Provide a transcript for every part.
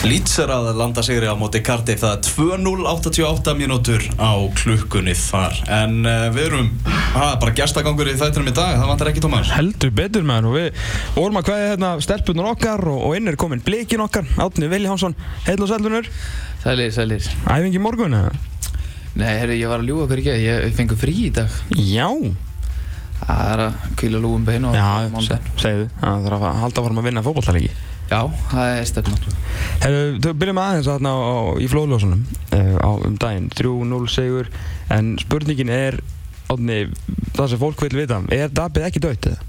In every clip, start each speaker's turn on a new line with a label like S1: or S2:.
S1: Leeds er að landa sigri á móti Cardiff það er 2.088 mínútur á klukkunni þar. En uh, við erum að, bara gestagangur í þættinum í dag, það vantar ekki Tómas.
S2: Heldur betur maður og við vorum að hvaðið hérna stelpunar okkar og, og inn er komin blikin okkar Átni Viljánsson, heil og sælunur
S3: Sælir, sælir.
S2: Æfingi morgun eða?
S3: Nei, herru, ég var að ljúa hverju ekki, ég fengi frí í dag.
S2: Já.
S3: Það er að kvíla lúum bein og
S2: Já, segðu Það þarf að halda áfram að vinna fótballtæleiki
S3: Já, það er
S2: Hefðu, þú byrjum aðeins þarna á, á, í flóðljósunum uh, á um daginn. 3-0 segur en spurningin er Átni, það sem fólk vil vita er Dabið ekki dött eða?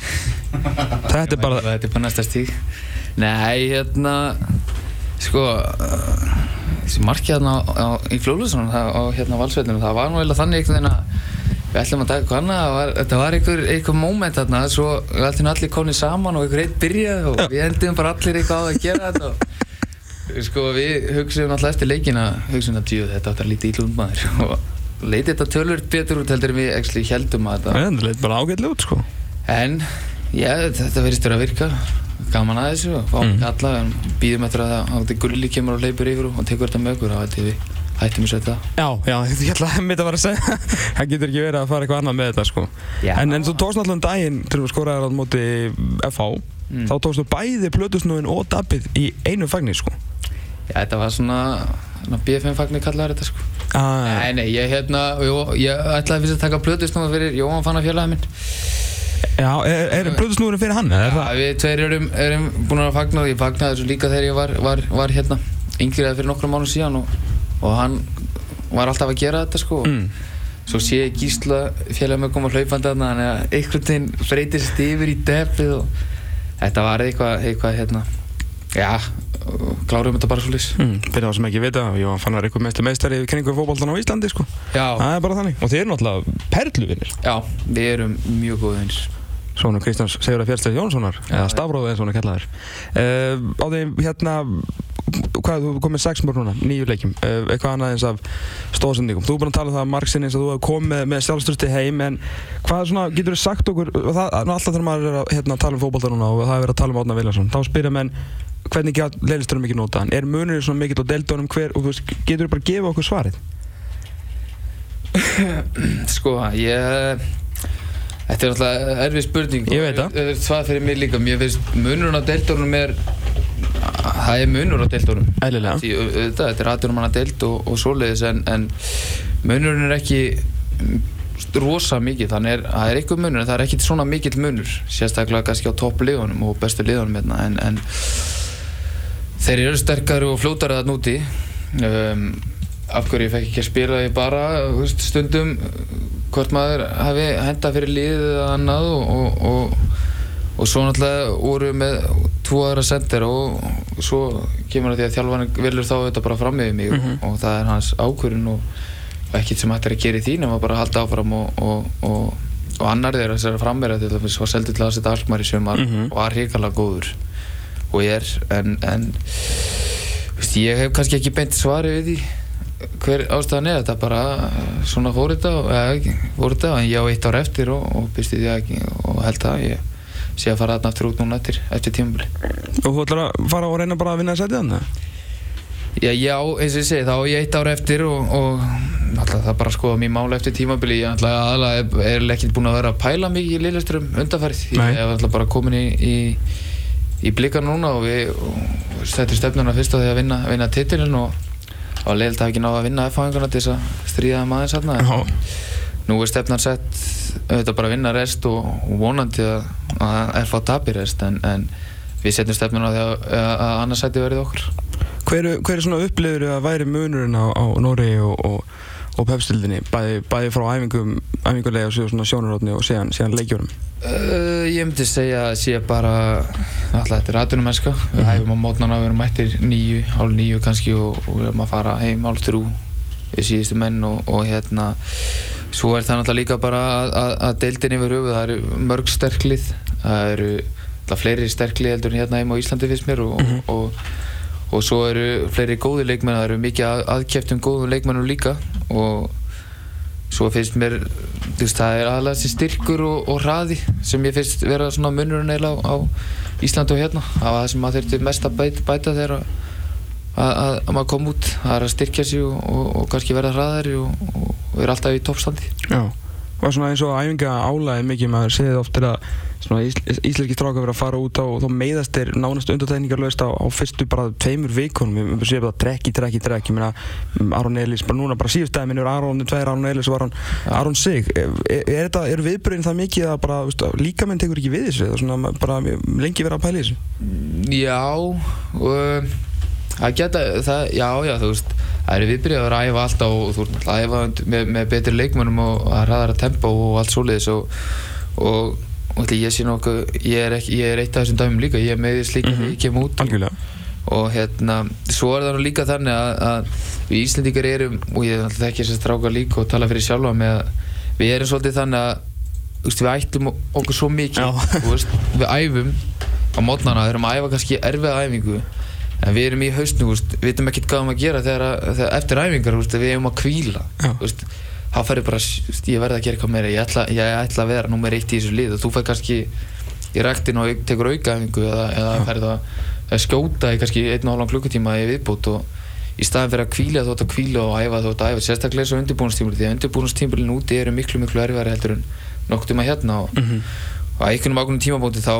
S2: Þetta er bara
S3: Þetta er bara næsta stík Nei, hérna Sko uh, Þessi markið hérna í Flólusunum á hérna valsveitinu Það var nú eiginlega þannig einhvern veginn að Við ætlum að taka það var- Þetta var einhver, einhver moment þarna Svo við ætlum allir konið saman og einhver eitt byrjað Og við endum bara allir eitthvað á að gera þetta og, Sko við hugsaðum alltaf eftir leikina Hugsaðum að djú þetta átt að líti í lúndmaður Og leiti þetta tölvöld betur út heldur en við actually heldum að þetta.
S2: Það leit bara ágætlega út sko.
S3: En, já, þetta verðist verið að virka. Gaman að þessu og fáum
S2: Mm.
S3: mm. alla en býðum eftir að það að gulli kemur og leipur yfir og tekur þetta með okkur þá hættum við hættum við þetta
S2: Já, já, ég ætla að mitt að vera að segja Það getur ekki verið að fara eitthvað annað með þetta sko
S3: Já.
S2: En, en þú tókst náttúrulega um daginn til þú skoraðir á móti FH
S3: Mm.
S2: Þá tókstu bæði plötusnúin og Dabið í einu fagnir sko
S3: Já, þetta var svona, svona BFM fagnir kallaður þetta sko
S2: ah,
S3: Nei, nei, ég hérna, jó, ég ætlaði fyrst að taka plötusnúma fyrir Jóhann Fannar félagið minn
S2: Já, er, er plötusnúin fyrir hann? eða Er
S3: Já,
S2: það?
S3: við tveir erum, erum búin að fagna og ég fagnaði þessu líka þegar ég var, var, var hérna yngriðað fyrir nokkrum mánu síðan og, og hann var alltaf að gera þetta sko.
S2: Mm.
S3: Svo sé ég Gísla félagið með koma hlaupandi þarna þannig að einhvern veginn breytist yfir í deppið og þetta var eitthvað, eitthvað hérna, já, klárum þetta bara svo lis.
S2: Mm, fyrir þá sem ekki vita, ég fann að eitthvað meðsli meðstæri í kringu fótboltan á Íslandi sko.
S3: Já,
S2: Það er bara þannig. Og þið eru náttúrulega perluvinnir
S3: já, við erum mjög góðið
S2: Svona Kristjáns Sigurðar Fjärsteð Jónssonar
S3: Já,
S2: Eða stafróðu eins og hann er kallaður. Uh, Á því hérna Hvað, þú komið sex mörg núna, nýju leikjum. Uh, Eitthvað annað eins af stóðsendingum Þú er búin að tala um það margsinn eins að þú hefur komið með, sjálfströsti heim En hvað svona, getur þú sagt okkur og það, Alltaf þegar maður er að hérna, tala um fótbolta núna Og það er verið að tala um Átna Viljarsson Þá spyrja menn Hvernig leilistur mikið nota? Er munurinn svona mikill á deildónum hver Og þú veist, getur þú bara að gefa okkur svarið?
S3: Sko, ég, þetta er alltaf erfið spurning.
S2: Ég veit það.
S3: Það er svað fyrir mig líka, mér finnst munurinn á deildórnum er, það er munur á Því auðvitað, þetta er aðdurum hana deild og, og svoleiðis en, en munurinn er ekki rosa mikið, þannig er, það er eitthvað munur en það er ekki svona mikill munur sérstaklega kannski á topp liðunum og bestu liðunum hérna, en, en þeir eru sterkari og fljótari þarna úti. Um, af hverju ég fekk ekki að spila ég bara veist, stundum hvort maður hafi henda fyrir liðið eða annað og, og, og, og svo náttúrulega voru við með tvo aðra sendir og svo kemur það því að þjálfarni velur þá þetta bara fram með mig
S2: Mhm.
S3: og, og það er hans ákvörðun og, ekkert sem hægt er að gera í því nema bara að halda áfram og, og, og, og annar þeirra sem er að frammeira til þess var seldur til að setja Alkmaar í sumar
S2: Mhm.
S3: og var hrikalega góður og ég er en, en veist, ég hef kannski ekki beint svari við því hver ástæðan er? Þetta bara eh, svona fór þetta eða ekki fór þetta en ég á eitt ár eftir og, og byrst í því ekki og held að ég sé að fara þarna aftur út núna eftir, eftir tímabili.
S2: Og þú ætlar að fara og reyna bara að vinna að setja eða?
S3: Já, já, eins og ég segi, þá á ég eitt ár eftir og, og alltaf það bara skoða mér mála eftir tímabili, ég alltaf aðalega er, er ekkert búin að vera að pæla mikið í liðlisturum undanfærið, ég hef alltaf bara komin í, í, í blika núna og við og settum stefnuna fyrst á því að vinna, vinna titilin og og leiðilegt að ekki náða að vinna F-fáinguna til þess að stríða en
S2: Já,
S3: nú er stefnan sett auðvitað bara að vinna rest og, vonandi að, að er fá tapi rest en, en við setjum stefnuna að, að annars sæti verið okkur.
S2: Hver, hver er svona upplifur að væri munurinn á, á Nóri og, og, og pepstildinni bæði, bæði frá æfingum, æfingulega og sjónarótni og síðan, síðan leikjórum
S3: Uh, ég myndi segja að sé bara alltaf þetta er aðdunum mennska við hæfum á mótnana, við erum mættir nýju hálf nýju kannski og, og við erum að fara heim hálf þrjú við síðustu menn og, og hérna svo er það náttúrulega líka bara að, að, að deildin yfir höfuð, það eru mörg sterklið það eru alltaf fleiri sterklið heldur en hérna heim á Íslandi finnst mér og, og, og, og svo eru fleiri góði leikmenn, það eru mikið að, aðkjæftum góðum leikmennum líka. Og svo finnst mér veist, það er aðalega þessi styrkur og, og hraði sem ég finnst vera svona munurinn eiginlega á, á Íslandi og hérna. Það var það sem maður þurfti mest að bæta, bæta þegar að, að, að maður kom út. Það er að styrkja sig og, og, og kannski verða hraðari og, vera alltaf í toppstandi.
S2: Já, og svona eins og æfinga álæði mikið maður segið oft er að svona ís, íslenski strákar verið að fara út á og þá meiðast þeir nánast undartegningarlaust á, á fyrstu bara tveimur vikunum. Við séum bara drekki, drekki, drekki. Aron Elís, bara núna bara síðust dæmi minn er Aron, tveir Aron Elís og Aron, Aron Sig. Er, er, þetta, er viðbröðin það mikið að bara veist, líka menn tekur ekki við þessu er svona bara lengi verið að pæla í þessu?
S3: Já og það geta, það, já, já, þú veist það eru viðbyrjað að ræfa alltaf og þú veist að æfa með, með betri leikmönnum og að hraðara tempo og allt svoleiðis og, og, og ég sé nokkuð ég er, ekki, ég er eitt af þessum dæmum líka ég er með því líka
S2: Mhm.
S3: þegar ég kem út.
S2: Algjörlega.
S3: Og hérna, svo er það nú líka þannig að, að við Íslandíkar erum og ég ætla ekki að stráka líka og tala fyrir sjálfa með að við erum svolítið þannig að veist, við ætlum okkur svo mikið veist, við æfum á mótnana, við erum að æfa kannski erfiða æfingu en við erum í hausnu, við veitum ekkert hvað við erum að gera þegar, þegar eftir æfingar, við erum að kvíla Þá færðu bara, þú veist, ég verð að gera eitthvað meira. Ég ætla, ég ætla að vera nummer eitt í þessu lið og þú fær kannski í ræktinu og tekur aukaæfingu eða, eða færðu að, að skjóta í kannski einn og hálfan klukkutíma í viðbútt og í staðin fyrir að kvíla þú ætti að kvíla og æfa þú ætti að æfa. Sérstaklega eins og undirbúinastímul því að undirbúinastímulin úti eru miklu miklu erfari heldur en nokkuð tíma hérna og,
S2: Mhm.
S3: og að einhvernum ákveðnum tímabóti þá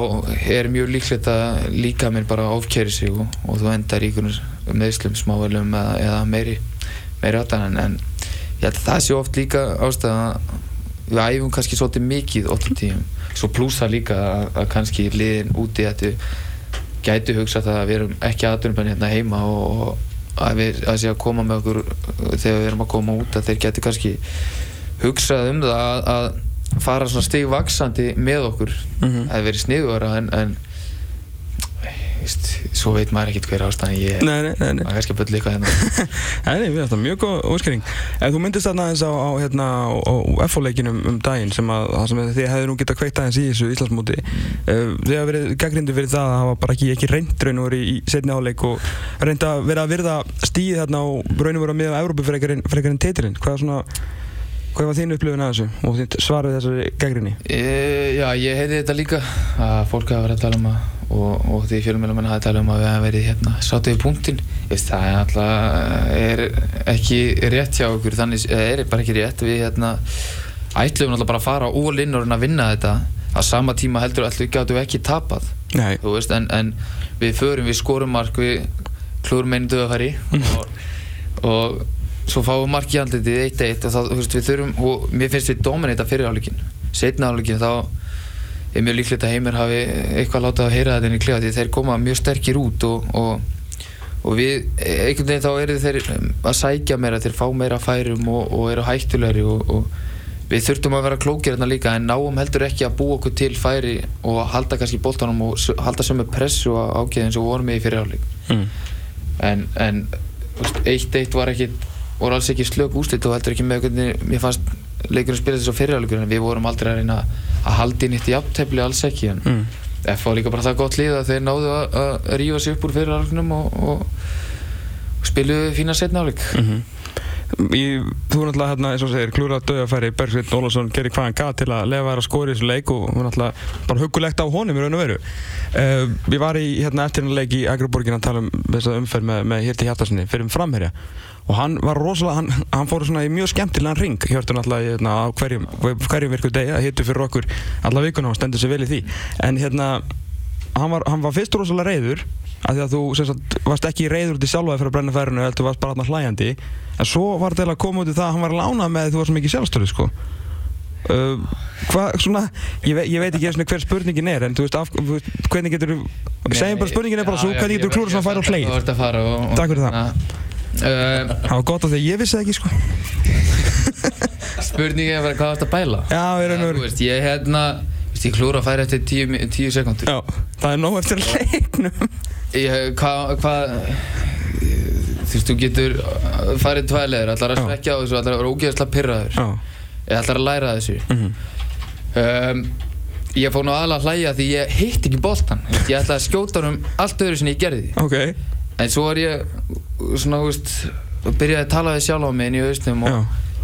S3: er mjög líklegt að líka minn bara ofkeri sig og, og þú endar í einhvern meðslum, smávelum eða, eða meiri meiri en, en ég held að það sé oft líka ástæða að við æfum kannski svolítið mikið 8 tíum svo plussa líka að, að kannski liðin úti að gætu hugsa það að við erum ekki aðdurumbenn hérna heima og, og að við að sé að koma með okkur þegar við erum að koma út að þeir gætu kannski hugsað um það að, að fara svona stigvaksandi með okkur
S2: Mhm.
S3: það hefur verið sniðuara en, en svo veit maður ekkert hver ástæðan ég er
S2: Nei, nei, nei, nei.
S3: maður er kannski að byrja eitthvað hérna.
S2: Nei, við erum mjög góð útskýring. Ef þú myndist þarna aðeins á, á, hérna, á, FO-leikinum um daginn sem að, það sem að þið hefðu nú getað kveikt aðeins í þessu Íslandsmóti. Uh, Þið hafa verið gaggrindu fyrir það að hafa bara ekki, ekki reynd raun og verið í setni áleik og reynd að vera að virða stíð þarna og raun og vera með á Európu fyrir einhverjum titilinn. Hvað er svona, hvað var þín upplifun að þessu og þitt svar við þessari gaggrinni?
S3: e, Já, ég heyrði þetta líka að fólk hafa verið að tala um að og, og því fjölumjölumenn hafa talað um að við hafa verið hérna sáttu við punktinn. Veist, það er alltaf er ekki rétt hjá okkur þannig er bara ekki rétt. Við hérna ætlum alltaf bara að fara og reyna að vinna þetta. Á sama tíma heldur alltaf gáttum við ekki tapað. Þú veist, en, en við förum, við skorum mark við döðafæri og, og svo fáum við mark í andlitið 1-1 og þá, þú veist, við þurfum, og mér finnst við dominita fyrir áleikin setna áleikin þá er mjög líklegt að Heimir hafi eitthvað látað að heyra þetta inn í klefa því þeir koma mjög sterkir út og, og, og við, einhvern veginn þá eru þeir að sækja meira, þeir fá meira færum og, og eru hættulegri og, og við þurftum að vera klókir hérna líka en náum heldur ekki að búa okkur til færi og halda kannski boltanum og halda sem með pressu á ákveð eins og við vorum með í fyrirháleik
S2: mm.
S3: en, en þú veist, eitt eitt var ekki voru alls ekki slök úslit og heldur ekki með hvernig mér fannst leikurinn spila þess að fyrirháleikur en við vorum aldrei að reyna að halda inn eitt jafntefli alls ekki en
S2: Mm.
S3: F var líka bara það gott lið að þeir náðu að, að rífa sig upp úr fyrirháleikunum og, og, og spiluðu fína setna áleik
S2: Mm Í, þú náttúrulega hérna, eins og segir, klúrað döðafæri Bergsveit Ólafsson gerir hvað hann gaf til að lefa þær að skora í þessu leik og var náttúrulega bara hugulegt á honum í raun og veru. Uh, Ég var í hérna eftir hennar leik í Agroborgin að tala um þessa umferð með, með Hirti Hjartarssoni fyrir um framherja og hann var rosalega, hann, hann fór svona í mjög skemmtilegan ring, hjörtu náttúrulega hérna, hverjum, hverjum virku degi að hitu fyrir okkur alla vikuna og stendur sér vel í því en hérna hann var, hann var fyrst rosalega reyður af því að þú sagt, varst ekki reyður út í sjálfaði fyrir að brenna færinu heldur varst bara hann hlæjandi en svo var þetta að koma út í það að hann var lánað með því þú var svo mikið sjálfstöru sko. uh, hvað svona ég, ve ég veit ekki sinni hver spurningin er en þú veist, af, þú hvernig getur segjum bara spurningin er bara svo hvernig getur klúra svona færa hleyð
S3: og, og,
S2: Takk fyrir það.
S3: Uh,
S2: það var gott af því að ég vissi það ekki sko.
S3: Spurningin er bara hvað vart að bæla.
S2: Já, ég raun og
S3: Þú
S2: veru
S3: ég hérna þú veist, ég klúra að færa eftir tíu, tíu sekundur
S2: já, það er nóg eftir leiknum.
S3: Ég, hvað, hvað þú veist, þú getur uh, farið tvælegur, ætlar að svekja á þessu ætlar að vera ógeðslega pyrraður
S2: já,
S3: eða ætlar að læra þessu.
S2: Mhm,
S3: um, ég fór nú aðalega að hlæja því ég hitt ekki boltan ég ætlaði að skjóta hann um allt öðru sem ég gerði.
S2: Ok
S3: en svo var ég svona, þú veist byrjaði að tala við sjálf á mig inn í haustum og
S2: já,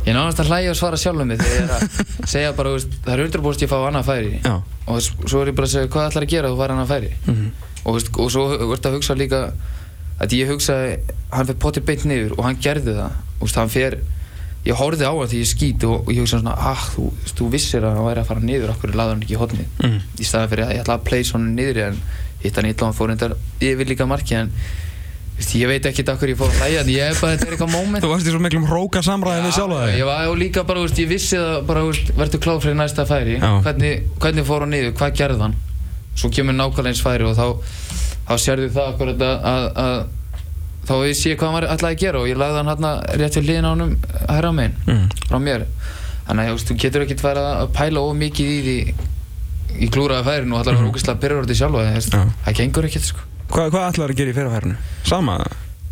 S3: ég náðast að hlæja og svara sjálf um mig þegar ég er að segja bara, þú veist, það er 100% ég fá annað færi.
S2: Já,
S3: og svo er ég bara að segja hvað ætlar að gera þú fær annað færi?
S2: Mhm,
S3: og, veist, og svo vart að hugsa líka að ég hugsaði, hann fyrir potið beint niður og hann gerði það, þú veist, hann fer ég horfði á hann því ég skýt og, og ég hugsaði svona, ah, þú, þú, vissir að hann væri að fara niður, okkur laði hann ekki í hotnið
S2: Mm.
S3: í staðan fyrir að ég ætla að play svona niður en hitt hann illa og hann fór reyndar yfir líka marki en ég veit ekki okkur ég fór að hlæja en ég er bara, þetta er eitthvað moment.
S2: Þú varst í svo miklum hróka samræðin við sjálfa þig.
S3: Ég var líka bara, veist, ég vissi það bara, verður klár fyrir næsta færi. Hvernig, hvernig fór hann niður, hvað gerði hann? Svo kemur nákvæmlega eins færi og þá þá sérðu það okkur að, að, að þá ég sé hvað hann var ætlaði að gera og ég lagði hann hérna rétt við hliðina á honum herra á megin,
S2: Mm.
S3: frá mér. Þannig að þú getur ekkert færa að pæla of mikið í því í klúraða færin og ætlar að vera ógeðslega pyrrur til sjálfa þú veist,
S2: Já.
S3: það gengur ekkert sko
S2: Hvað, hvað ætlaður að gera í fyrirfærinu? Sama?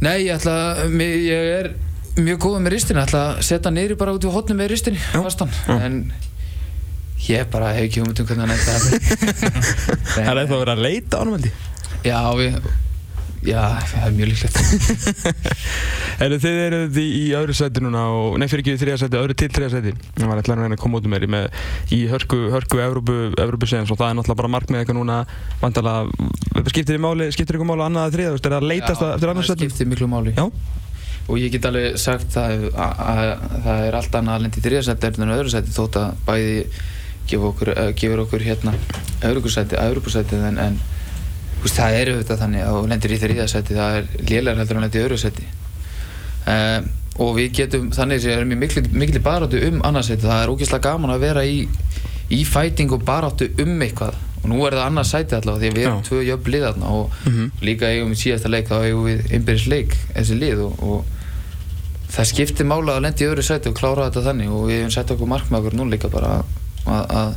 S3: Nei, ég ætla að, ég er mjög góð með ristinni, ég ætla að setja niður bara út í hotnum með ristinni,
S2: Já,
S3: fastan. En ég bara hef ekki hugmynd um hvernig hann ætla
S2: Það er eitthvað að vera að leita ánum held ég.
S3: Já, við Já, það er mjög líklegt.
S2: Eru þið eruð í, í öðru sæti núna og, nei fyrir ekki í þriða sæti, öðru til þriða sæti. Það var eitthvað að reyna að koma út um í, með, í hörku, hörku Evrópu, Evrópu séðans og það er náttúrulega bara markmið eitthvað núna. Vandalega, skiptir þið máli, skiptir ykkur máli annað að þriða, þú veist, er það að leitast eftir annað
S3: það
S2: sæti?
S3: skiptir miklu máli.
S2: Já,
S3: og ég get alveg sagt það að, að, að það er allt annað að lendi í þriðasæti en öðru sæti þótt að bæði gefur okkur, uh, gefur okkur hérna öðrugursæti, öðrupusæti en, en veist, það er auðvitað þannig að þú lendir í þriðasæti það er lélar heldur en lendi í öðru sæti um, og við getum þannig sem erum í miklu, miklu baráttu um annarsæti það er ógeðslega gaman að vera í í fæting og baráttu um eitthvað og nú er það annars sæti allavega því að við erum
S2: Já.
S3: tvö jöfn lið þarna og
S2: Mhm.
S3: líka eigum við síðasta leik þá eigum við innbyrðis leik þessi lið og, og það skiptir mála að lendi í öðru sæti og klára þetta þannig og við hefum sett okkur markmið okkur nú líka bara að, að,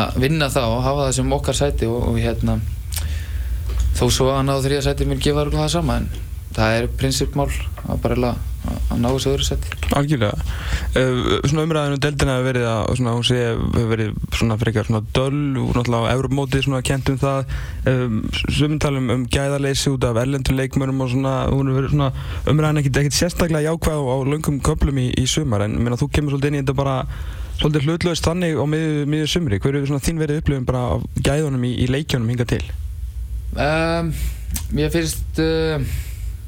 S3: að vinna það og hafa það sem okkar sæti og, og hérna þó svo að ná þrija sæti mun gefa það sama en það er prinsipmál að bara að, ná þessu öðru sæti.
S2: Algjörlega. Uh, Svona umræðinu deildina hefur verið að svona, hún sé, hefur verið svona frekar svona döll og náttúrulega á Evrópmóti svona kent um það. Um, sumtalum um gæðarleysi út af erlendum leikmönum og svona, hún hefur verið svona umræðin ekkit, ekkit sérstaklega jákvæð á, á löngum köplum í, í sumar en minna, þú kemur svolítið inn í þetta bara svolítið hlutlaust þannig á miður, sumri. Hver er þín verið upplifun bara af gæðunum í, í leikjunum hinga til?
S3: Um, Mér finnst uh,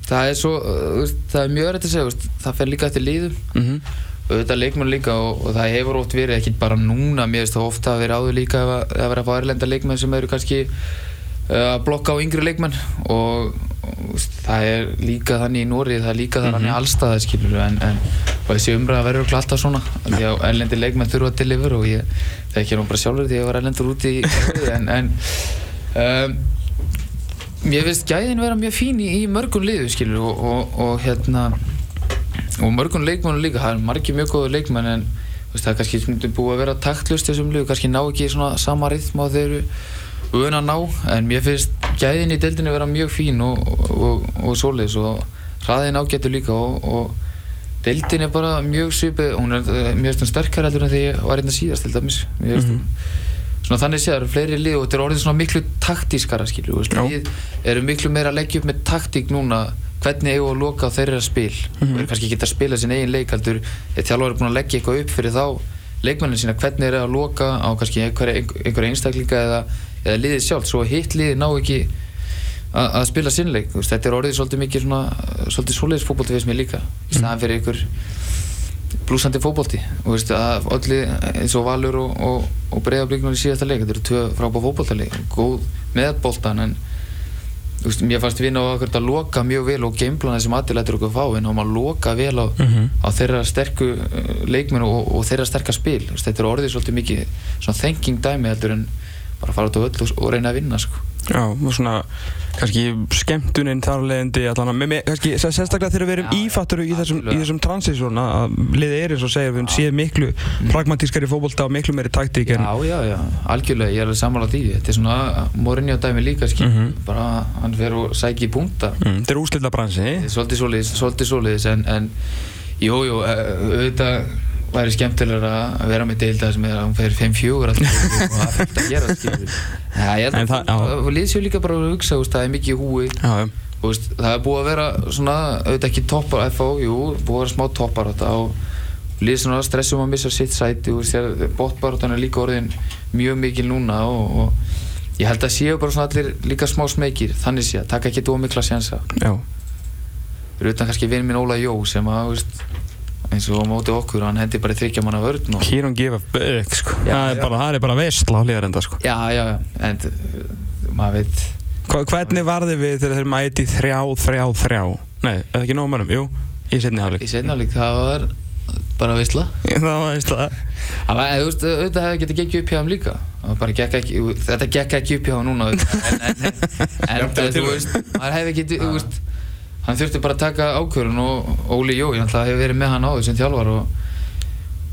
S3: það er svo uh, það er mjög rætt að segja það fer líka eftir liðum.
S2: Mm -hmm.
S3: auðvitað leikmenn líka og, og það hefur oft verið ekki bara núna, mér finnst það ofta að vera áður líka að, að vera að fá erlenda leikmenn sem eru kannski uh, að blokka á yngri leikmenn. Og, og það er líka þannig í Nóri það er líka þannig allstaðar skilur en, en þessi umræða verður örugglega alltaf svona því að erlendi leikmenn þurfa til yfir og ég þekki nú bara sjálfur því að ég var erlendur úti í en, en um, mér finnst gæðin vera mjög fín í, í mörgum liðu skilur og, og, og hérna og mörgum leikmennum líka, það er margir mjög góður leikmenn en veist, það er kannski búið að vera taktlust þessum liðu, kannski ná ekki svona sama rithma og þeir eru vön að ná en mér finnst gæðin í deildinu vera mjög fín og, og, svoleiðis og hraðin ágættur líka og, og deildin er bara mjög svipið, hún er mjög sterkar heldur en því ég var einnig síðast til dæmis. Mér finnst svona þannig séð, það eru fleiri lið og þetta er orðið svona miklu taktískara skilju, við erum miklu meira að leggja upp með taktík núna hvernig eigum við að loka á þeirra spil.
S2: Mhm.
S3: og eru kannski ekki að spila sin eigin leik heldur. Er þjálfur búin að leggja eitthvað upp fyrir þá leikmennin sína, hvernig er að loka á kannski einhverja einhver einstaklinga eða, eða liðið sjálf, svo hitt liðið ná ekki að, að spila sinnleik þetta er orðið svolítið mikið svolítið mér líka í staðan fyrir einhver blúsandi fótbolti og veist að allir eins og Valur og, og, og Breiðablíknum í síðasta leik, þetta eru tvö frábá fótboltaleik góð með boltan en veist, mér fannst við ná að loka mjög vel og gameplana sem allir lætur okkur fá við náum að loka vel á,
S2: Mhm.
S3: á þeirra sterku uh, leikmenn og, og þeirra sterka spil veist, þetta er orðið svolítið mikið svona thinking dæmi heldur en bara fara út á öll og, og reyna að vinna sko.
S2: Já, og svona kannski skemmtunin þar leðandi kannski sérstaklega þegar við erum
S3: Já,
S2: ífattur í þessum, í þessum transisjón að liðið er eins og segja, við séum miklu pragmatískari fótbolta og miklu meiri taktík
S3: Já, já, já, algjörlega, ég er alveg sammála því. Þetta er svona Mourinho dæmi líka skil,
S2: Mhm.
S3: bara hann fer og sækir í punta.
S2: Mm, þetta er úslita bransi
S3: svolítið svoleiðis en, en jú, jú, eh, auðvitað væri skemmtilegra að vera með deilda sem er að hún fer 5-4 alltaf og það er fullt að gera skilur
S2: það-
S3: að
S2: já.
S3: og lið séu líka bara að hugsa, það er mikið í húi.
S2: Já,
S3: veist, það er búið að vera svona, auðvitað ekki toppar FO, jú, búið að vera smá toppar þetta og svona stressum að missa sitt sæti og bóttbaratan er líka orðin mjög mikil núna og, og ég held að séu bara svona allir líka smá smekir þannig sé að taka ekki dómikla sjansa.
S2: Já.
S3: Fyrir utan kannski vinn minn Óla Jó sem að, veist, eins og á móti okkur, hann hendi bara í þryggja manna vörn og
S2: He don't give a fuck sko.
S3: Já,
S2: það, er bara, það er bara veistla á liðarenda sko.
S3: Já, já, já, en uh, maður veit.
S2: Hva, Hvernig var þið við þegar þeir mæti þrjá, þrjá, þrjá? Nei, eða ekki nóg mönnum, jú, í setni
S3: í setnáleik, það var bara veistla
S2: Það var veistla
S3: Það var, þú veist, auðvitað hefði getið geggið upp hjá hann líka. Það var bara gekk ekki, þetta gekk ekki upp hjá hann núna en, en, en, en,
S1: er
S3: þú veist, maður hefði getið, þú veist hann þurfti bara að taka ákvörðun og Óli Jó, ég ætla að hefur verið með hann áður sem þjálfar og,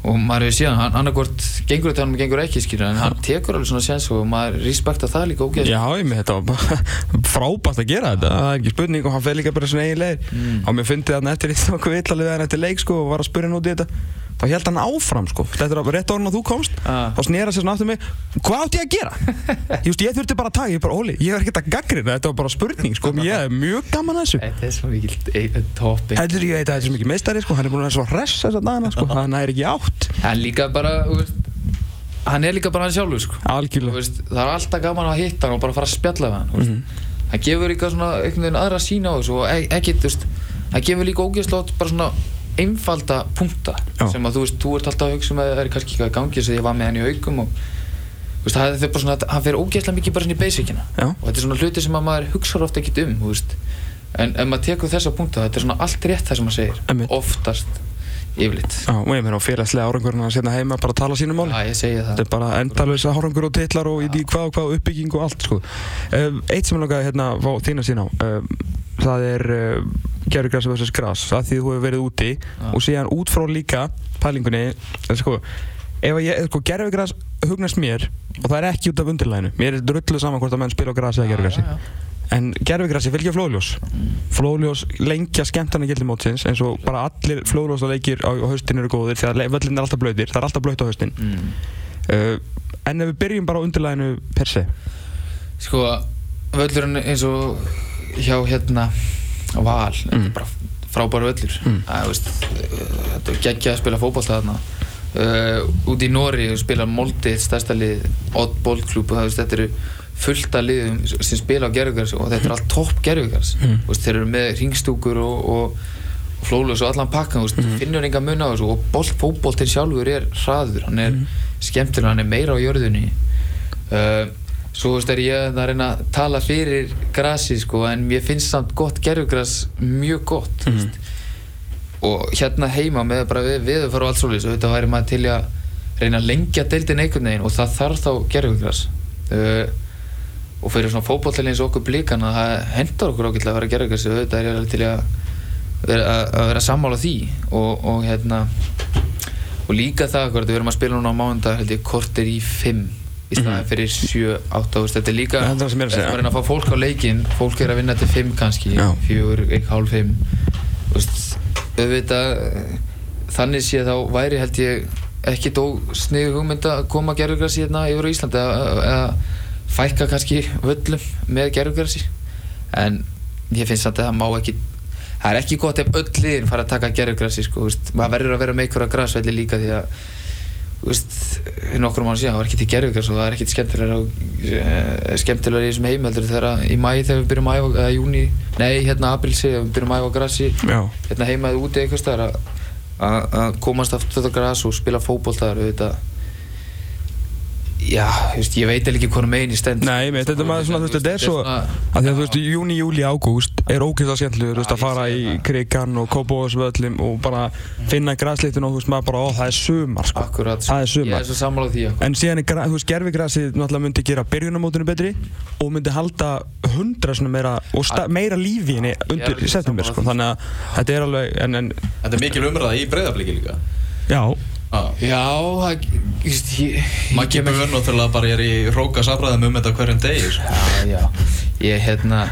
S3: og maður hefur síðan, hann annarkvort gengur þetta hann gengur ekki skýra, en hann tekur alveg svona sens og maður respekta það líka ógeð
S2: Já, ég með þetta var bara frábært að gera þetta Það er ekki spurning og hann fer líka bara svona eigin leið.
S3: Mm.
S2: og mér fyndi þarna eftir eitt okkur villalið þegar eftir leik sko og var að spurja hann út í þetta þá held hann áfram sko. Þetta er rétt orðin að þú komst
S3: Ah.
S2: þá snera sér svona aftur mig. Hvað átti ég að gera? Just, ég þurfti bara að taka, ég bara, Óli, ég var ekkert að gaggrina Þetta var bara spurning sko, ég er mjög gaman að þessu.
S3: Þetta er svo mikil toppi
S2: Heldur ég að þetta er svo mikið meistari sko, hann er búin að vera svo hress þess að dana sko, hann er ekki átt.
S3: Hann líka bara, veist hann er líka bara hann sjálfur sko. Veist, það er alltaf gaman að hitta hann og bara fara að spjalla við hann mm
S2: Mhm.
S3: hann gefur líka svona einhvern veginn aðra sína á þessu og e- ekkert, hann gefur líka ógeðslótt bara svona einfalda punkta
S2: Já.
S3: sem að þú veist, þú ert alltaf að hugsa um að það er kannski eitthvað í gangi þess að ég var með hann í haugum og þú veist, það er bara svona, hann fer ógeðslega mikið bara svona í basicina
S2: Já.
S3: og þetta er svona hluti sem að maður hugsa ofta ekkert um, þú veist en ef maður tekur þessa punkta, þetta er svona allt rétt það sem maður segir,
S2: Einmitt.
S3: oftast yfirleitt
S2: Já, og ég meina á félagslega árangurinn að setja heima bara að tala sínu máli
S3: Já, ég segi það
S2: Þetta er bara endalösa árangur og titlar og í því hvað og hvað uppbygging og allt sko. um, Eitt sem ég langaði hérna fá þína sín á það er uh, gerugræs vs. græs það því þú hefur verið úti og síðan út frá líka pælingunni eh, sko, ef að ég, sko, gerugræs hugnast mér og það er ekki út af undirlæginu mér er drullu saman hvort að menn spila á græs eða gerugræsi
S3: Já, já, já.
S2: en gerfigræsi fylgja flóðljós flóðljós lengja skemmtana gildi mótsins eins og bara allir flóðljósa leikir á, á haustin eru góðir því að völlin er alltaf blöytir það er alltaf blöyt á haustin
S3: Mm.
S2: uh, en ef við byrjum bara á undirlæginu per se
S3: Sko, völlurinn eins og hjá hérna Val,
S2: Mm.
S3: er bara frábæru völlur
S2: Mm.
S3: Þetta er geggja að spila fótbolta þarna uh, Út í Nóri spila Moldi, stærsta lið Odd veist, þetta eru fullt af liðum sem spila á gerðugars og þetta er allt topp gerðugars
S2: Mm.
S3: þeir eru með ringstúkur og, og, flóðljós og allan pakkan mm. Finnur enga mun á þessu og bolt, fótboltinn sjálfur er hraður, hann er
S2: Mhm.
S3: skemmtilega, hann er meira á jörðunni uh, svo þú veist er ég að reyna að tala fyrir grasi sko en mér finnst samt gott gerfugras mjög gott mm
S2: Mhm.
S3: og hérna heima með bara við, við á allt svolítið þetta væri maður til að reyna að lengja deildin einhvern veginn og það þarf þá gerfugras uh, og fyrir svona fótbollin eins og okkur blíkana það hendar okkur ágætlega að vera gerfugras og þetta er ég alveg til að vera, að, að vera sammála því. Og, og hérna og líka það við erum að spila núna á mándag held ég kortir í 5 í staðin fyrir 7, 8 veist, þetta er líka
S2: það er það sem ég er að segja.
S3: að reyna að fá fólk á leikin fólk er að vinna til 5 kannski
S2: Já.
S3: 4, 1, hálf 5 veist, auðvitað þannig sé þá væri held ég ekki dó sniðu hugmynd að koma gerðugrassi hérna yfir Íslandi eða fækka kannski völlum með gerðugrassi en ég finnst að það má ekki það er ekki gott ef öll liðin fara að taka gerðugrassi sko, maður verður að vera með einhverja grasvelli líka því að þú veist, nokkur mann síðan það var ekki til gerðugrass og það er ekkit skemmtilega uh, skemmtilega í þessum heimeldur þegar í mæ þegar við byrjum að æfa eða júni, nei hérna april segja við byrjum að æfa grassi
S2: Já,
S3: hérna heima eða úti eitthvað staðar að- komast aftur þetta græs og spila fótboll þar auðvitað já, þú veist, ég veit ekki hvað megin í stend.
S2: Nei, með þetta er maður svona, veist, þetta er svo að því að þú veist, júni, júli, ágúst er ógeðslega skemmtilegur, þú veist,
S3: Já,
S2: að fara
S3: ég
S2: í krigan og kópóðsvöllum og bara finna græsleitin og þú veist, maður bara, ó, það er sumar, sko.
S3: Akkurat,
S2: Það er sumar.
S3: ég er svo sammála því akkurat.
S2: En síðan er, þú veist, gerfigrasið náttúrulega myndi gera byrjunamótinu betri og myndi halda hundra svona meira og sta, meira lífi henni
S3: Ég
S2: undir september,
S3: sammála
S2: sko, þannig að þetta er alveg, en, en,
S1: Þetta er mikil umræða í breyðabliki líka.
S2: Já.
S3: Já, það, ég,
S1: Maggi Böðn náttúrulega bara er í róka safræðum um þetta hverjum degi sko.
S3: já, já, ég hérna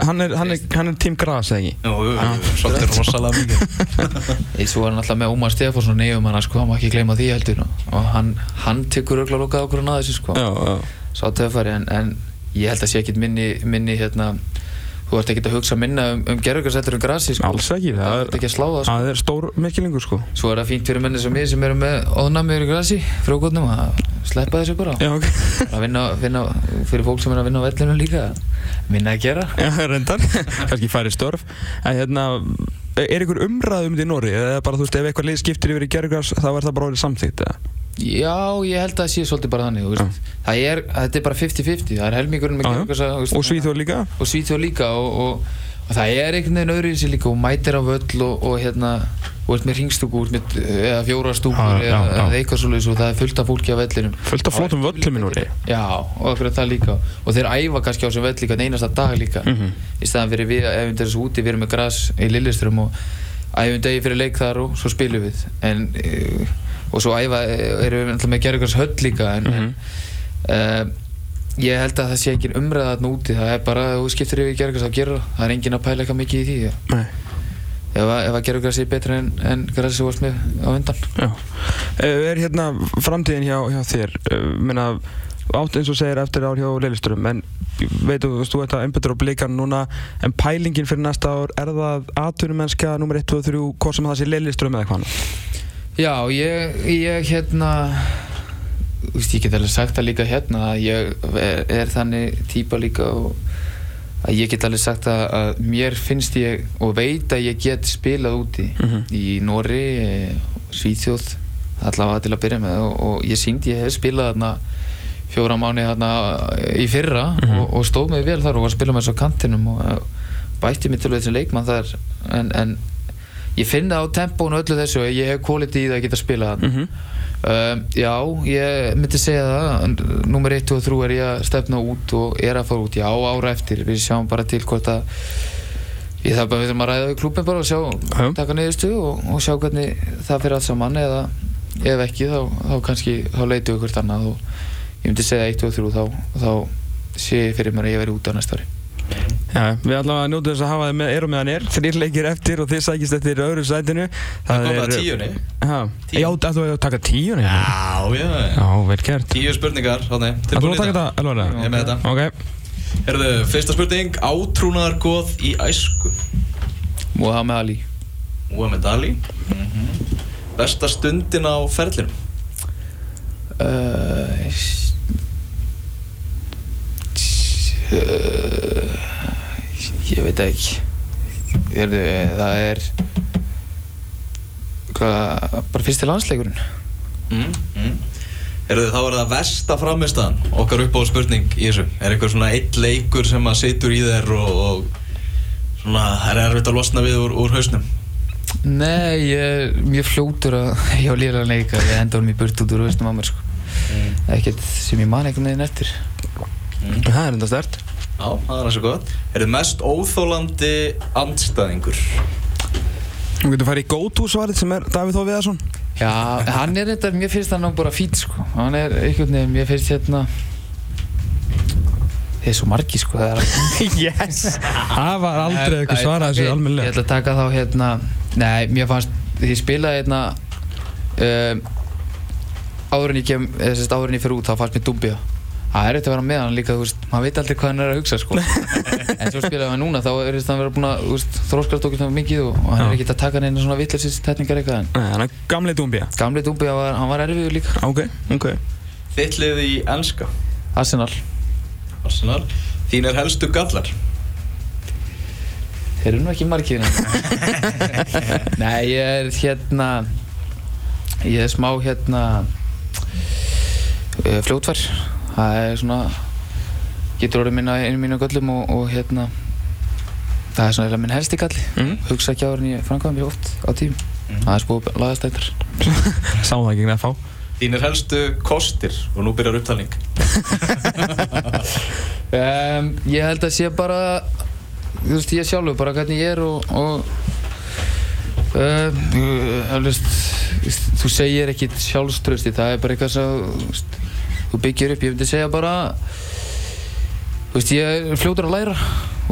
S2: hann er, hann er, hann er tím gras, eða ekki?
S1: Jú, jú, svolítið rosalega mikið.
S3: Ég svo var hann alltaf með Ómar Stefánsson nefnum hann sko, hann má ekki gleyma því heldur. Og hann, hann tekur auðvitað lokað okkur að þessu sko.
S2: Já, já,
S3: sá töffari en, en ég held að sé ekkit minni, minni hérna, þú ert ekki að hugsa minna um, um gerðugarsettur um grasi sko.
S2: Alls ekki, það
S3: það
S2: er-
S3: ekki að slá sko.
S2: Það er stór mikilningur sko
S3: svo er það fínt fyrir menni sem ég sem eru með óðnamið í grasi frjókotnum að sleppa þessu bara
S2: Já, ok
S3: að vinna, vinna fyrir fólk sem er að vinna á vellinu líka minna að gera
S2: Já, reyndar Kannski færi störf En hérna Er ykkur umræð um þetta í Nóri? Eða bara, þú veist, ef eitthvað lið skiptir yfir í gerðugras þá er það bara orðið samþýtt, eða?
S3: Já, ég held að það sé svolítið bara þannig veist. það er, þetta er bara 50-50 það er helmingurinn
S2: Og Svíþjóð líka?
S3: og Svíþjóð líka og, og, og það er einhvern veginn öðru í sig líka og mætir á völl og, og hérna og ert með ringstúku eða fjóra stúkur
S2: Já, já,
S3: eða, eitthvað svolítið og það er fullt af fólki á vellinum.
S2: Fullt af flottum völlum í Nóri
S3: Já, og okkur er það líka. Og þeir æfa kannski á þessum vell líka einasta dag líka.
S2: Mhm.
S3: í staðan fyrir við ef við erum úti, við erum með gras í Lillistrum og æfum degi fyrir leik þar og svo spilum við. En, uh, og svo æfa erum við með gerðugars höll líka en,
S2: Mhm.
S3: uh, ég held að það sé ekki umræða þarna úti það er bara að þú skiptir yfir gerðugars að gera það er engin að pæla eitthvað mikið í því
S2: Nei
S3: ef, að- ef að gerðugars er betra en, en gras sem varst með á
S2: Já. Eh, Er hérna framtíðin hjá, hjá þér? Eh, Meina, átt eins og segir eftir ár hjá Leilisturum en veit þú, veist, þú ert að einbættur á blikan núna en pælingin fyrir næsta ár er það atvinnumennska nummer 1, 2 og 3 hvort sem það sé Leilisturum eða hvað
S3: Já, ég, ég hérna ég get alveg sagt það líka hérna að ég er, er þannig típa líka og að ég get alveg sagt að, að mér finnst ég og veit að ég get spilað úti
S2: Mhm.
S3: í Nóri, Svíþjóð allavega til að byrja með og, og ég syngdi, ég hef spilað þarna fjóra mánu þarna í fyrra og, og stóð mig vel þar og var að spila með þessu kantinum og uh, bætti mig til þessi leikmann þar en, en ég finn það á tempónu og öllu þessu að ég hef quality í það að geta spilað þarna.
S2: Mm
S3: Um, já, ég myndi segja það Númer 1 og 3 er ég að stefna út og er að fara út, já, ára eftir. Við sjáum bara til hvort að ég þarf bara við þurfum að ræða við klúpin bara og sjá,
S2: Já.
S3: taka niðurstu og, og sjá hvernig það fyrir allt saman eða ef ekki, þá, þá kannski þá leitum við hvert annað og ég myndi segja 1 og 3 þá, þá sé ég fyrir mér að ég veri út á næsta ári
S2: Já, við allavega njótum þess að hafa þið með erum meðan er. Þrýr leikir eftir og þið sækist eftir öðru sætinu.
S1: Það kom það tíunni.
S2: Já, það hefur að taka tíunni?
S1: Já, já
S2: Já, vel gert.
S1: Tíu spurningar, þannig
S2: Það þú
S1: Tilbúin
S2: að
S1: í
S2: taka
S1: þetta?
S2: alveg
S1: Ég er með þetta.
S2: Ok.
S1: Herðu, fyrsta spurning. Átrúnaðargoð í æsku.
S3: Muhammad Ali.
S1: Muhammad Ali. Besta stundin á ferlinum?
S3: Uh, s- s- uh, ég veit ekki. Hérðu, það er hvað, bara fyrsti landsleikurinn?
S1: Mm, mm. Herðu, þá er það versta framistæðan Okkar upp á spurning í þessu. Er eitthvað svona eitt leikur sem að situr í þér og, og svona, er erfitt að losna við úr, úr hausnum?
S3: Nei, ég er mjög fljótur að ég á líðan leika. Ég enda honum í burt út úr haustum á mér sko. ekkert sem ég man einhvern veginn eftir.
S2: Það er enda stert
S1: Já, það er þessu gott Er þið mest óþólandi andstæðingur?
S2: Þú getur farið í go-to svarið sem er Davíð Þó Viðarsson
S3: Já, hann er þetta, mér finnst hann nú bara fít sko. hann er einhvern veginn, mér finnst hérna þeir er svo margi sko það er
S2: Yes Það var aldrei eitthvað svarað þessu
S3: ok, Ég
S2: almennilega
S3: ætla að taka þá hérna Nei, mér fannst Því spilaði hérna um, Áður en ég kem eða sérst áður en ég fyrir út þá fannst mér dumbja Það er eitthvað að vera með hann líka, þú veist, maður veit aldrei hvað hann er að hugsa, sko. en svo spilaði hann núna, þá er hann verið búin að, þú veist, þróskast okkur mikið og, og hann er ekkert að taka neina svona vitleysins tekningar eitthvað, en
S2: Nei, hann er gamli dúmbja
S3: gamli var, hann var erfiður líka.
S2: Ok, ok
S1: Þitt lið í enska
S3: Arsenal,
S1: Arsenal Þínir helstu gallar
S3: þeir eru nú ekki margir. en- Nei, ég er hérna, ég er smá hérna, uh, fljótvar. Það er svona, getur orðið minna einu mínu göllum og, og hérna, það er svona eiginlega minn helsti galli.
S2: mm.
S3: Hugsa ekki áður en ég framkvæða mér oft á tím.
S1: Mhm.
S3: Það er spúið lagast eitthvað.
S2: Sá það ekki nefn fá
S1: Þínir helstu kostir Og nú byrjar upptalning
S3: Um, ég held að sé bara, þú veist, ég sjálfur bara hvernig ég er og, og um, uh, veist, þú segir ekkit sjálfströsti, það er bara eitthvað sem þú byggir upp, ég myndi segja bara, þú veist, ég er fljótur að læra.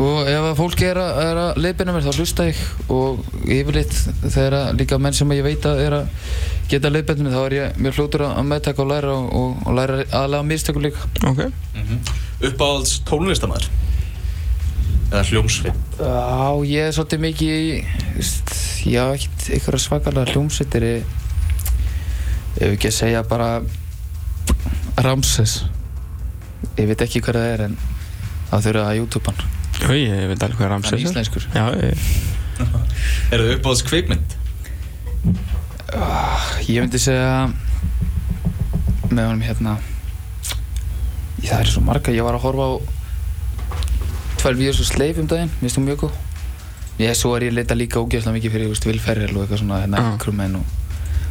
S3: Og ef að fólk er að, er að leiðbina mér þá hlusta ég. Og yfirleitt þegar líka menn sem ég veit að er að geta leiðbina mér þá er ég mjög fljótur að meðtaka og læra og, og, og læra aðlega mistökum líka.
S2: Ok.
S1: Uppáhalds tónlistamæður eða hljómsveit?
S3: Já, ég er svolítið mikið í, veist, ég hafa ekkert svakalega hljómsveitir. Ef ekki að segja bara Ramses. Ég veit ekki hvað það er en það þurfa að YouTube-an
S2: Jú, ég veit alveg hvað Ramses
S3: er
S2: er.
S3: íslenskur.
S2: Já, ég,
S1: Er það uppáhalds kvikmynd?
S3: ég myndi segja með honum hérna. Það er svo marga, ég var að horfa á tvær vídeos og sleif um daginn, mér finnst þú mjög góð. Ég, svo er ég að leita líka ógeðslega mikið fyrir, Ferrell og eitthvað svona, hérna,
S2: Já.
S3: Anchorman og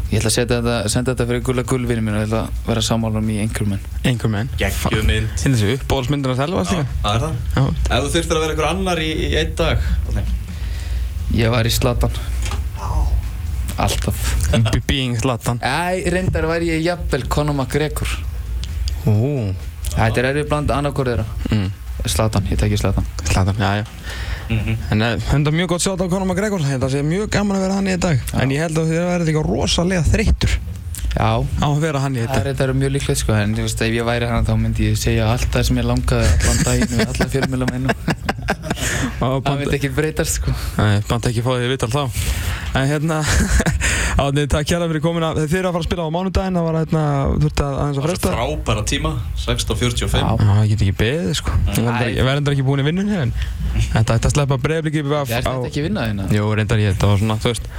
S3: ég ætla að setja þetta, senda þetta fyrir gulla gullvinni mín og ég ætla að vera sammála um í Anchorman
S2: einhver menn.
S1: Gekkjuð mynd.
S2: Hinn þessi uppbóðsmyndina selva
S1: Já,
S2: líka
S1: það er það.
S2: Já,
S1: Ef þú þurftir að vera einhver annar í, í einn dag
S3: ég var í Slatan alltaf.
S2: Be- Being Zlatan.
S3: Æ, reyndar væri ég jafnvel Conor McGregor. Þetta er erfið bland annarkor þeirra.
S2: Mm,
S3: Slatan, ég tekki Slatan
S2: Zlatan, já, já
S1: Mhm.
S2: En eh, þetta er mjög gott sjátt á Conor McGregor Þetta sé mjög gaman að vera hann í dag. En ég held að þið verður líka rosalega þreyttur.
S3: Já,
S2: á að vera hann í
S3: það
S2: dag
S3: er, þetta mjög líklegt sko. En veist, ef ég væri hann þá myndi ég segja allt það sem ég langaði allan daginn við alla fjölmjöla mennum það myndi ekki breytast sko.
S2: Nei, bant ekki fá því vital þá. En hérna Átni, takk kjærlega fyrir komin að Þið eru að fara að spila á mánudaginn Það var hérna, þú ert að aðeins að
S1: Það var
S2: fresta
S1: svo frábæra tíma 16.45
S3: Já.
S2: Ég get ekki beðið sko. Ég verður endar ekki búin í vinnunni En þetta ætti að sleppa breyfliki
S3: Ég þetta ekki vinnað hérna.
S2: Jú, reyndar ég, þetta var svona, þú veist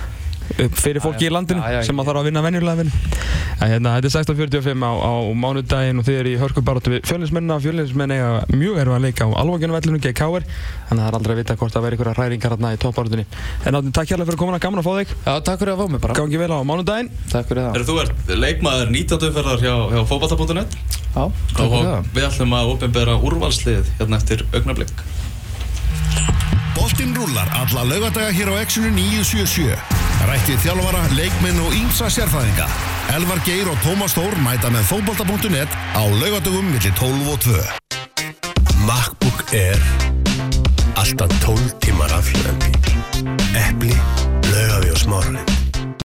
S2: fyrir fólki í landinu
S3: já, já,
S2: sem að þarf að vinna venjulega vinn en hérna, þetta er 16.45 á, á mánudaginn og þið eru í hörkubaróttu við fjölinsmennina fjölinsmenn eiga mjög erfa að leika á alvogjónu vellinu gegn Káir þannig að það er aldrei að vita hvort það verður einhverja hræringar hérna í toppbaróttunni en áttin, takk hérlega fyrir komuna, gaman að fá þig.
S3: Já, takk fyrir að fá mig bara.
S2: Gangi vel á mánudaginn.
S3: Takk fyrir það.
S1: Er þú ert leikmaður 19. umferðar hjá, hjá fótballta.net
S3: Já, takk fyrir það.
S1: við ætlum að
S4: Boltinn rúlar alla laugadaga hér á Exxonu 977. Rættið þjálfara, leikmenn og ímsa sérfæðinga. Elvar Geir og Tómas Þór mæta með fótbolta.net á laugadagum millir 12 og 2.
S5: MacBook Air Alltaf 12 tímar afhjörandi Epli